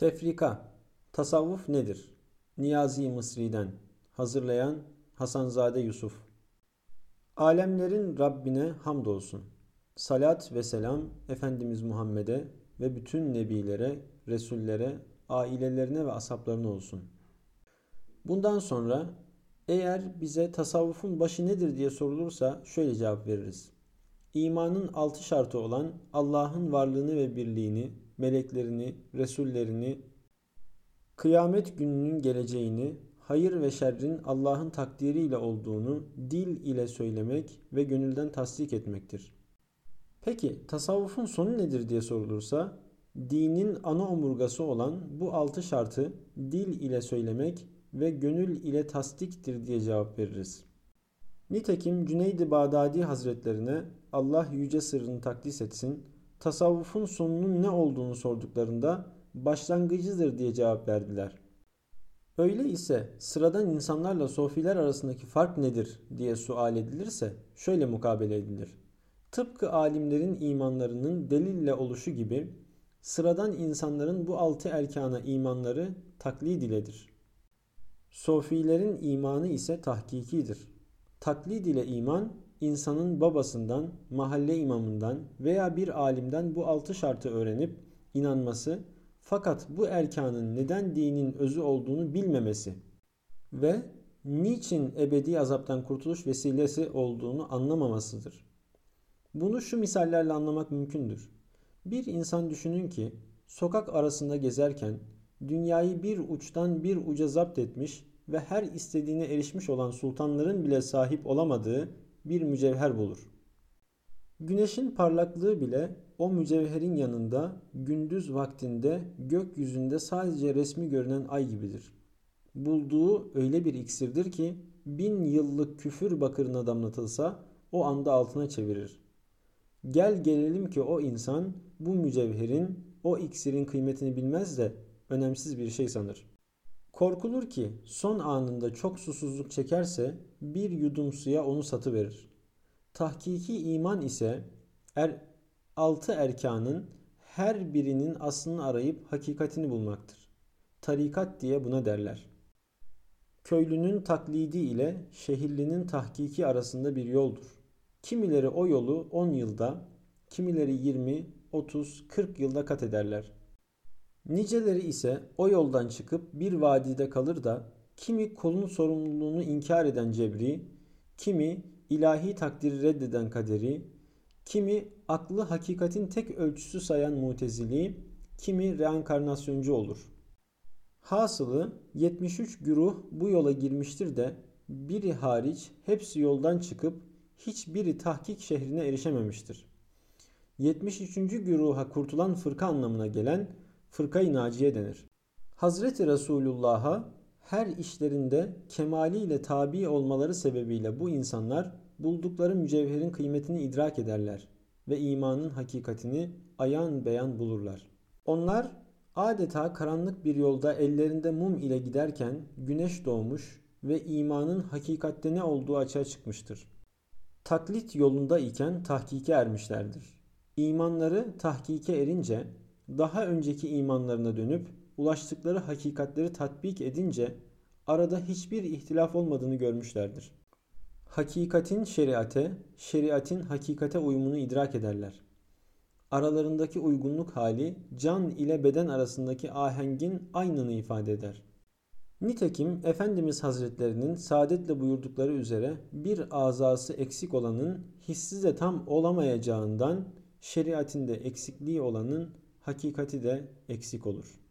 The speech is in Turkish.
Tefrika Tasavvuf nedir? Niyazi Mısri'den Hazırlayan Hasanzade Yusuf Alemlerin Rabbine hamdolsun. Salat ve selam Efendimiz Muhammed'e ve bütün nebilere, resullere, ailelerine ve asaplarına olsun. Bundan sonra eğer bize tasavvufun başı nedir diye sorulursa şöyle cevap veririz. İmanın altı şartı olan Allah'ın varlığını ve birliğini, meleklerini, resullerini, kıyamet gününün geleceğini, hayır ve şerrin Allah'ın takdiriyle olduğunu dil ile söylemek ve gönülden tasdik etmektir. Peki tasavvufun sonu nedir diye sorulursa, dinin ana omurgası olan bu altı şartı dil ile söylemek ve gönül ile tasdiktir diye cevap veririz. Nitekim Cüneyd-i Bağdadi Hazretlerine Allah yüce sırrını takdis etsin, tasavvufun sonunun ne olduğunu sorduklarında başlangıcıdır diye cevap verdiler. Öyle ise sıradan insanlarla sofiler arasındaki fark nedir diye sual edilirse şöyle mukabele edilir. Tıpkı alimlerin imanlarının delille oluşu gibi sıradan insanların bu altı erkana imanları taklid iledir. Sofilerin imanı ise tahkikidir. Taklid ile iman insanın babasından, mahalle imamından veya bir alimden bu altı şartı öğrenip inanması fakat bu erkanın neden dinin özü olduğunu bilmemesi ve niçin ebedi azaptan kurtuluş vesilesi olduğunu anlamamasıdır. Bunu şu misallerle anlamak mümkündür. Bir insan düşünün ki sokak arasında gezerken dünyayı bir uçtan bir uca zapt etmiş ve her istediğine erişmiş olan sultanların bile sahip olamadığı bir mücevher bulur. Güneşin parlaklığı bile o mücevherin yanında gündüz vaktinde gökyüzünde sadece resmi görünen ay gibidir. Bulduğu öyle bir iksirdir ki bin yıllık küfür bakırına damlatılsa o anda altına çevirir. Gel gelelim ki o insan bu mücevherin, o iksirin kıymetini bilmez de önemsiz bir şey sanır. Korkulur ki son anında çok susuzluk çekerse bir yudum suya onu satıverir. Tahkiki iman ise er, altı erkanın her birinin aslını arayıp hakikatini bulmaktır. Tarikat diye buna derler. Köylünün taklidi ile şehirlinin tahkiki arasında bir yoldur. Kimileri o yolu 10 yılda, kimileri 20, 30, 40 yılda kat ederler. Niceleri ise o yoldan çıkıp bir vadide kalır da kimi kolun sorumluluğunu inkar eden cebri, kimi ilahi takdiri reddeden kaderi, kimi aklı hakikatin tek ölçüsü sayan mutezili, kimi reenkarnasyoncu olur. Hasılı 73 güruh bu yola girmiştir de biri hariç hepsi yoldan çıkıp hiçbiri tahkik şehrine erişememiştir. 73. güruha kurtulan fırka anlamına gelen fırkayı naciye denir. Hazreti Resulullah'a her işlerinde kemaliyle tabi olmaları sebebiyle bu insanlar buldukları mücevherin kıymetini idrak ederler ve imanın hakikatini ayan beyan bulurlar. Onlar adeta karanlık bir yolda ellerinde mum ile giderken güneş doğmuş ve imanın hakikatte ne olduğu açığa çıkmıştır. Taklit yolunda iken tahkike ermişlerdir. İmanları tahkike erince daha önceki imanlarına dönüp ulaştıkları hakikatleri tatbik edince arada hiçbir ihtilaf olmadığını görmüşlerdir. Hakikatin şeriate, şeriatin hakikate uyumunu idrak ederler. Aralarındaki uygunluk hali can ile beden arasındaki ahengin aynını ifade eder. Nitekim Efendimiz Hazretlerinin saadetle buyurdukları üzere bir azası eksik olanın hissiz tam olamayacağından şeriatinde eksikliği olanın hakikati de eksik olur.''